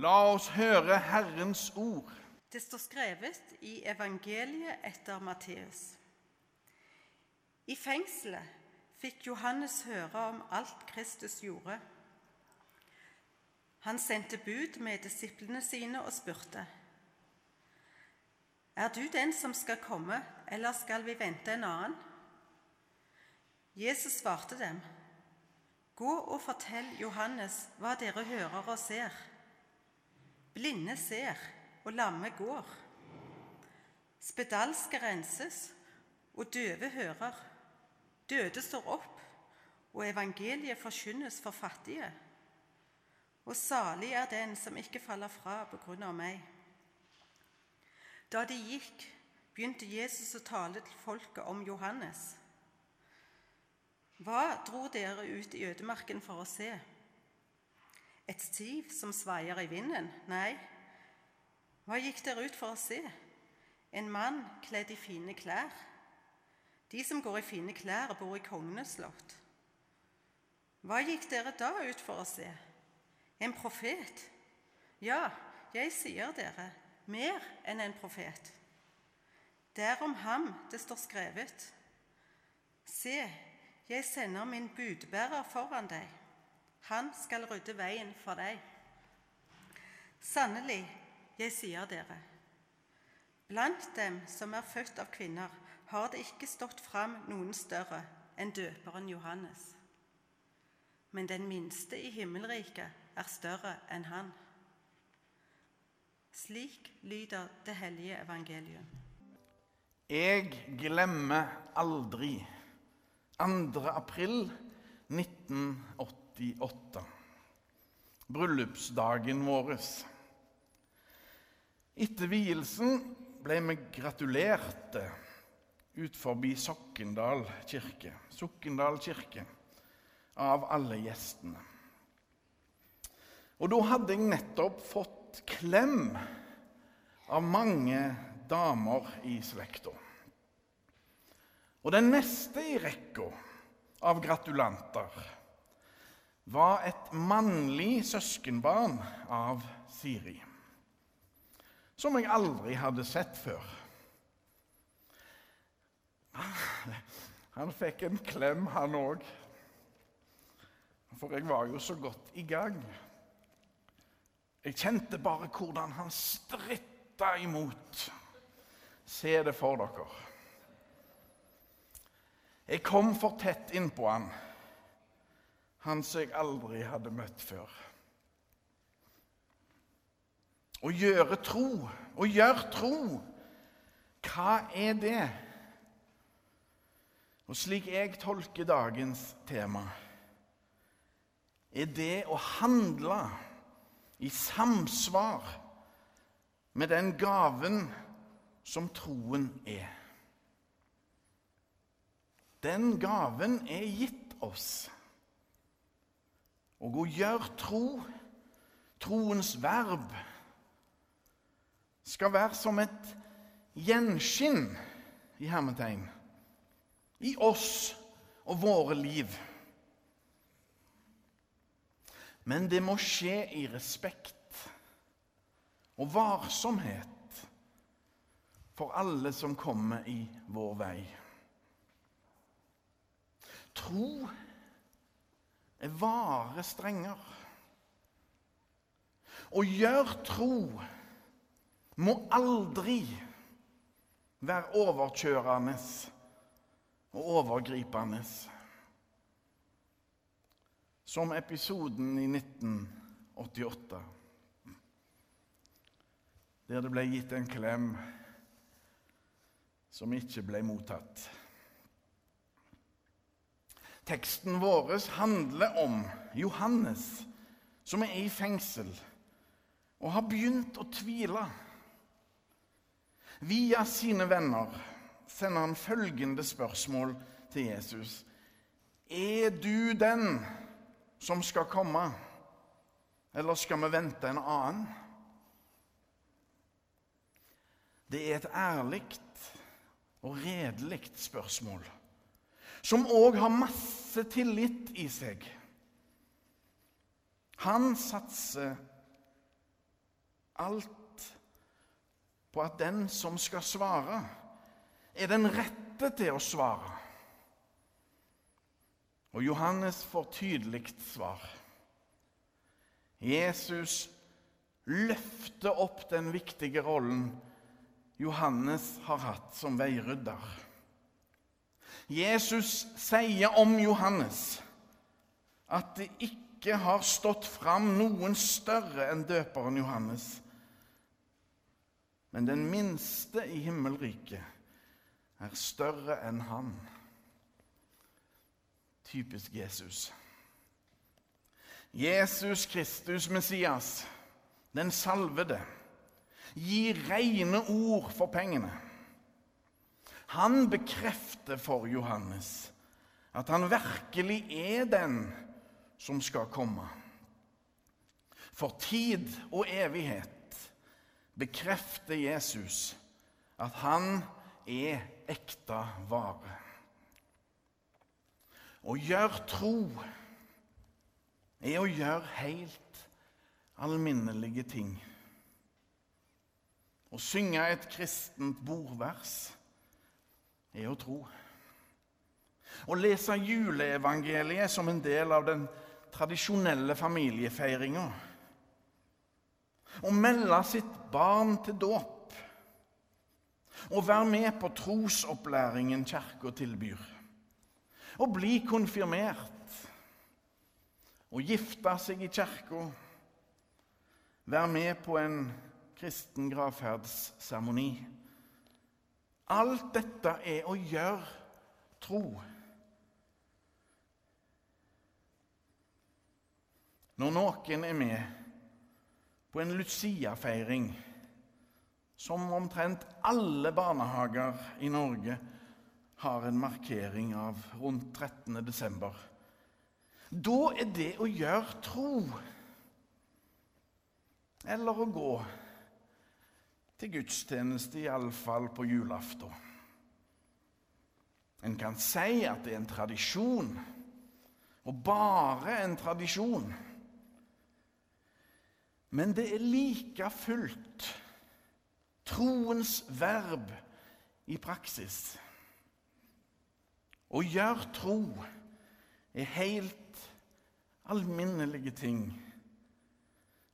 La oss høre Herrens ord. Det står skrevet i evangeliet etter Matteus. I fengselet fikk Johannes høre om alt Kristus gjorde. Han sendte bud med disiplene sine og spurte. Er du den som skal komme, eller skal vi vente en annen? Jesus svarte dem. Gå og fortell Johannes hva dere hører og ser. Blinde ser, og lamme går. Spedalske renses, og døve hører. Døde står opp, og evangeliet forkynnes for fattige. Og salig er den som ikke faller fra på grunn av meg. Da de gikk, begynte Jesus å tale til folket om Johannes. Hva dro dere ut i ødemarken for å se? Et stiv som svaier i vinden? Nei. Hva gikk dere ut for å se? En mann kledd i fine klær? De som går i fine klær, bor i kongenes slott. Hva gikk dere da ut for å se? En profet? Ja, jeg sier dere, mer enn en profet. Det er om ham det står skrevet. Se, jeg sender min budbærer foran deg. Han skal rydde veien for deg. Sannelig, jeg sier dere, blant dem som er født av kvinner, har det ikke stått fram noen større enn døperen Johannes. Men den minste i himmelriket er større enn han. Slik lyder det hellige evangelium. Jeg glemmer aldri 2. april 1988. Bryllupsdagen vår. Etter vielsen ble vi gratulerte ut forbi Sokkendal kirke, Sokkendal kirke av alle gjestene. Og da hadde jeg nettopp fått klem av mange damer i slekta. Og den neste i rekka av gratulanter var et mannlig søskenbarn av Siri, som jeg aldri hadde sett før. Han fikk en klem, han òg. For jeg var jo så godt i gang. Jeg kjente bare hvordan han stritta imot. Se det for dere. Jeg kom for tett innpå han, han som jeg aldri hadde møtt før. Å gjøre tro, å gjøre tro, hva er det? Og slik jeg tolker dagens tema, er det å handle i samsvar med den gaven som troen er. Den gaven er gitt oss. Og å gjøre tro, troens verb, skal være som et gjenskinn i hermetegn i oss og våre liv. Men det må skje i respekt og varsomhet for alle som kommer i vår vei. Tro er vare strenger. Å gjøre tro må aldri være overkjørende og overgripende. Som episoden i 1988, der det ble gitt en klem som ikke ble mottatt. Teksten vår handler om Johannes, som er i fengsel og har begynt å tvile. Via sine venner sender han følgende spørsmål til Jesus. Er du den som skal komme, eller skal vi vente en annen? Det er et ærlig og redelig spørsmål, som òg har masse tillit i seg. Han satser alt på at den som skal svare, er den rette til å svare. Og Johannes får tydelig svar. Jesus løfter opp den viktige rollen Johannes har hatt som veirydder. Jesus sier om Johannes at det ikke har stått fram noen større enn døperen Johannes. Men den minste i himmelriket er større enn han. Typisk Jesus. Jesus Kristus Messias, den salvede, gir rene ord for pengene. Han bekrefter for Johannes at han virkelig er den som skal komme. For tid og evighet bekrefter Jesus at han er ekte vare. Å gjøre tro er å gjøre helt alminnelige ting. Å synge et kristent bordvers er å tro. Å lese juleevangeliet som en del av den tradisjonelle familiefeiringa. Å melde sitt barn til dåp. Å være med på trosopplæringen Kirka tilbyr. Å bli konfirmert. Å gifte seg i kirka. Være med på en kristen gravferdsseremoni. Alt dette er å gjøre tro. Når noen er med på en Lucia-feiring, som omtrent alle barnehager i Norge har en markering av rundt 13. desember, da er det å gjøre tro. Eller å gå til gudstjeneste, iallfall på julaften. En kan si at det er en tradisjon, og bare en tradisjon. Men det er like fullt troens verb i praksis. Å gjøre tro er helt alminnelige ting,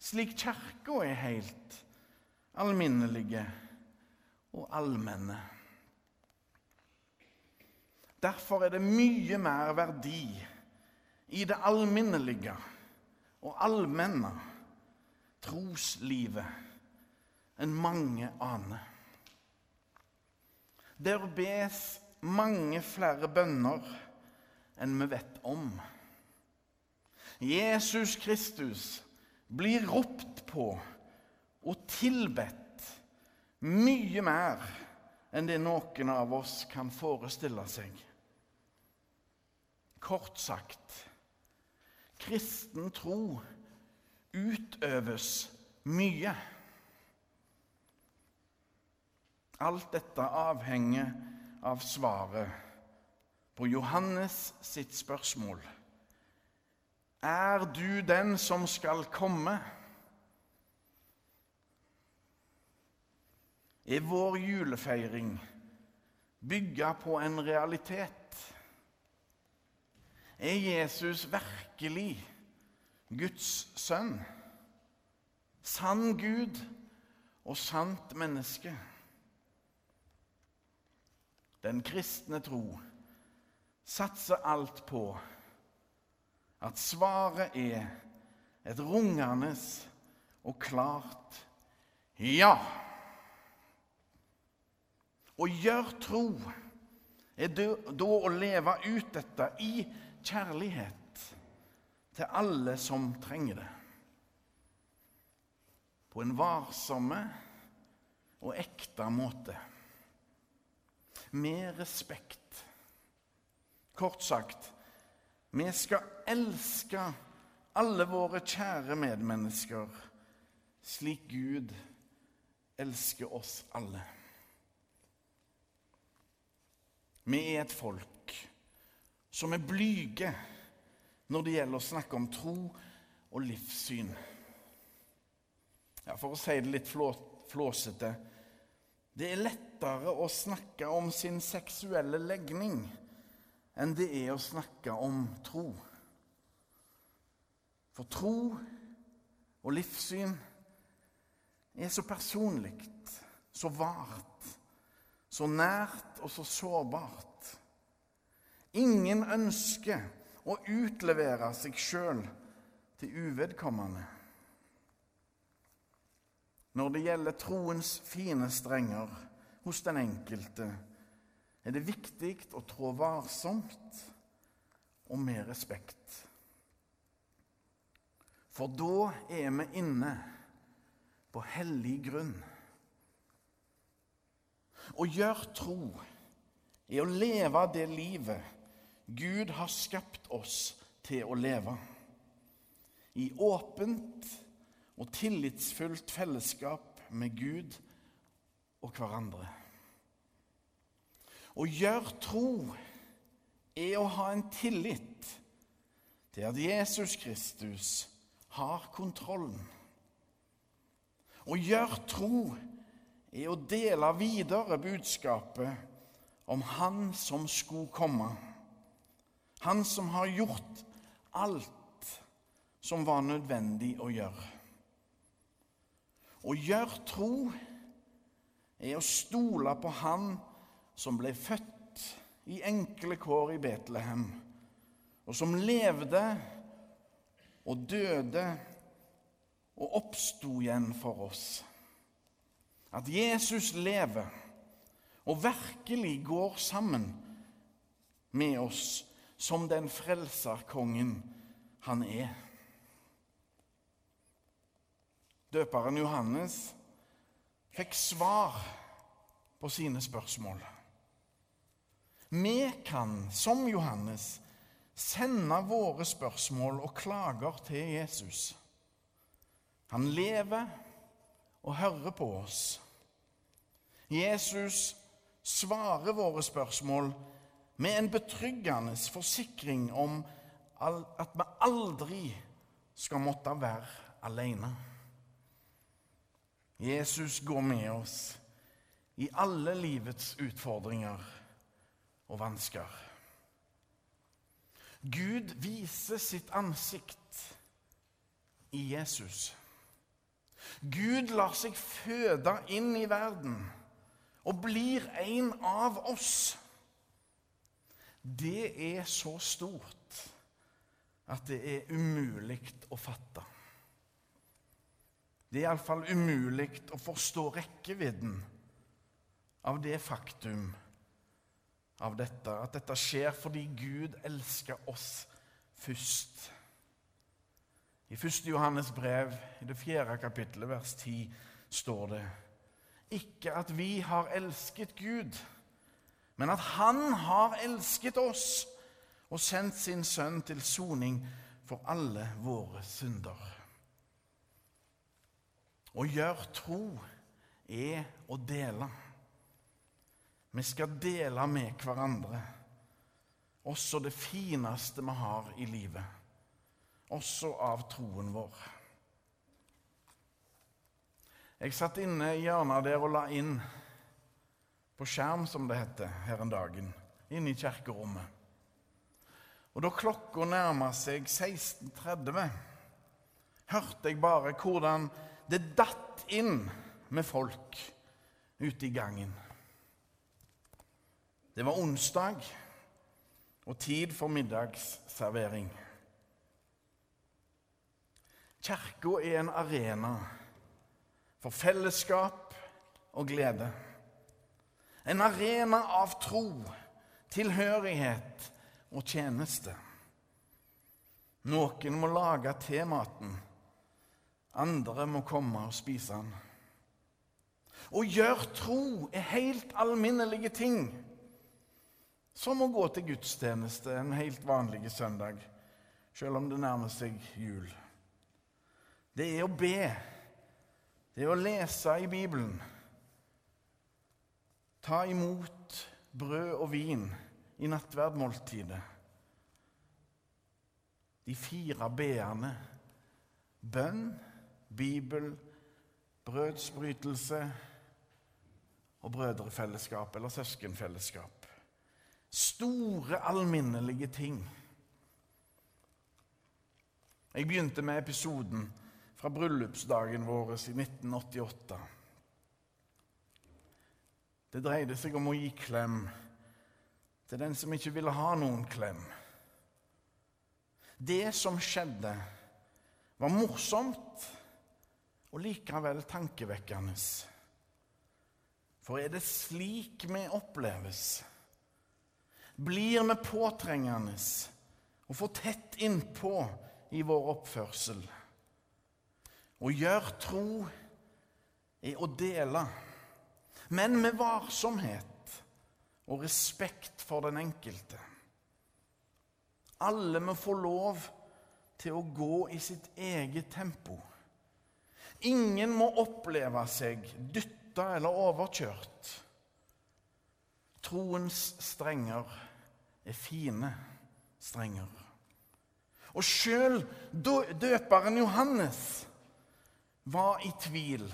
slik Kirka er helt alminnelige og allmenne. Derfor er det mye mer verdi i det alminnelige og allmenne troslivet enn mange aner. Der bes mange flere bønner enn vi vet om. Jesus Kristus blir ropt på og tilbedt mye mer enn det noen av oss kan forestille seg. Kort sagt kristen tro utøves mye. Alt dette avhenger av svaret på Johannes sitt spørsmål. Er du den som skal komme? Er vår julefeiring bygga på en realitet? Er Jesus virkelig Guds sønn? Sann Gud og sant menneske? Den kristne tro satser alt på at svaret er et rungende og klart ja. Å gjøre tro er da å leve ut dette i kjærlighet til alle som trenger det. På en varsomme og ekte måte med respekt. Kort sagt vi skal elske alle våre kjære medmennesker slik Gud elsker oss alle. Vi er et folk som er blyge når det gjelder å snakke om tro og livssyn. ja, For å si det litt flå, flåsete Det er lettere å snakke om sin seksuelle legning enn det er å snakke om tro. For tro og livssyn er så personlig, så vart, så nært og så sårbart. Ingen ønsker å utlevere seg sjøl til uvedkommende. Når det gjelder troens fine strenger hos den enkelte, er det viktig å trå varsomt og med respekt. For da er vi inne på hellig grunn. Å gjøre tro er å leve det livet Gud har skapt oss til å leve. I åpent og tillitsfullt fellesskap med Gud og hverandre. Å gjøre tro er å ha en tillit til at Jesus Kristus har kontrollen. Å gjøre tro er å dele videre budskapet om Han som skulle komme. Han som har gjort alt som var nødvendig å gjøre. Å gjøre tro er å stole på Han som ble født i enkle kår i Betlehem, og som levde og døde og oppsto igjen for oss. At Jesus lever og virkelig går sammen med oss som den frelserkongen han er. Døperen Johannes fikk svar på sine spørsmål. Vi kan, som Johannes, sende våre spørsmål og klager til Jesus. Han lever og hører på oss. Jesus svarer våre spørsmål med en betryggende forsikring om at vi aldri skal måtte være alene. Jesus går med oss i alle livets utfordringer og vansker. Gud viser sitt ansikt i Jesus. Gud lar seg føde inn i verden og blir en av oss det er så stort at det er umulig å fatte. Det er iallfall umulig å forstå rekkevidden av det faktum av dette, at dette skjer fordi Gud elsker oss først. I 1. Johannes brev, i det fjerde kapittelet, vers 10, står det ikke at vi har elsket Gud, men at Han har elsket oss og sendt sin sønn til soning for alle våre synder. Å gjøre tro er å dele. Vi skal dele med hverandre, også det fineste vi har i livet, også av troen vår. Jeg satt inne i hjørnet der og la inn på skjerm, som det heter her en dagen, inne i kirkerommet. Og da klokka nærma seg 16.30, hørte jeg bare hvordan det datt inn med folk ute i gangen. Det var onsdag og tid for middagsservering. Kirka er en arena for fellesskap og glede. En arena av tro, tilhørighet og tjeneste. Noen må lage til maten, andre må komme og spise den. Å gjøre tro er helt alminnelige ting, som å gå til gudstjeneste en helt vanlig søndag, selv om det nærmer seg jul. Det er å be, det å lese i Bibelen Ta imot brød og vin i nattverdmåltidet. De fire b-ene bønn, Bibel, brødsbrytelse og brødrefellesskap eller søskenfellesskap. Store, alminnelige ting. Jeg begynte med episoden fra bryllupsdagen vår i 1988. Det dreide seg om å gi klem til den som ikke ville ha noen klem. Det som skjedde, var morsomt og likevel tankevekkende. For er det slik vi oppleves? Blir vi påtrengende og for tett innpå i vår oppførsel? Å gjøre tro er å dele, men med varsomhet og respekt for den enkelte. Alle må få lov til å gå i sitt eget tempo. Ingen må oppleve seg dytta eller overkjørt. Troens strenger er fine strenger. Og sjøl døperen Johannes var i tvil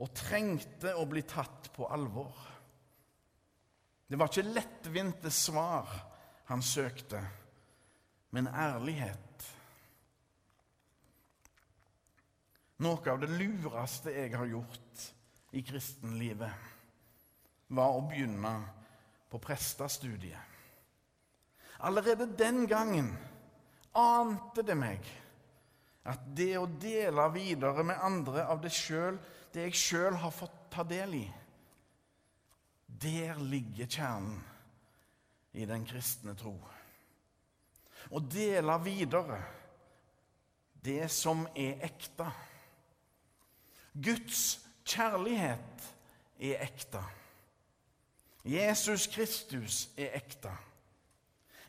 og trengte å bli tatt på alvor. Det var ikke lettvinte svar han søkte, men ærlighet. Noe av det lureste jeg har gjort i kristenlivet, var å begynne på prestestudiet. Allerede den gangen ante det meg at det å dele videre med andre av det, selv, det jeg sjøl har fått ta del i, der ligger kjernen i den kristne tro. Å dele videre det som er ekte. Guds kjærlighet er ekte. Jesus Kristus er ekte.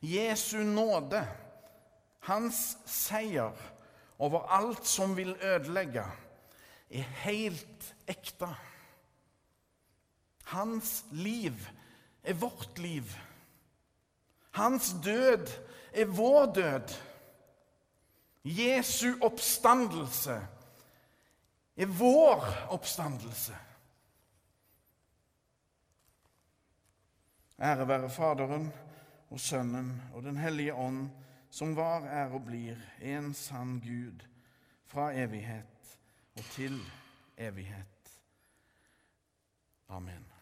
Jesu nåde, hans seier over alt som vil ødelegge, er helt ekte. Hans liv er vårt liv. Hans død er vår død. Jesu oppstandelse er vår oppstandelse. Ære være Faderen og Sønnen og Den hellige ånd, som var, er og blir en sann Gud fra evighet og til evighet. Amen.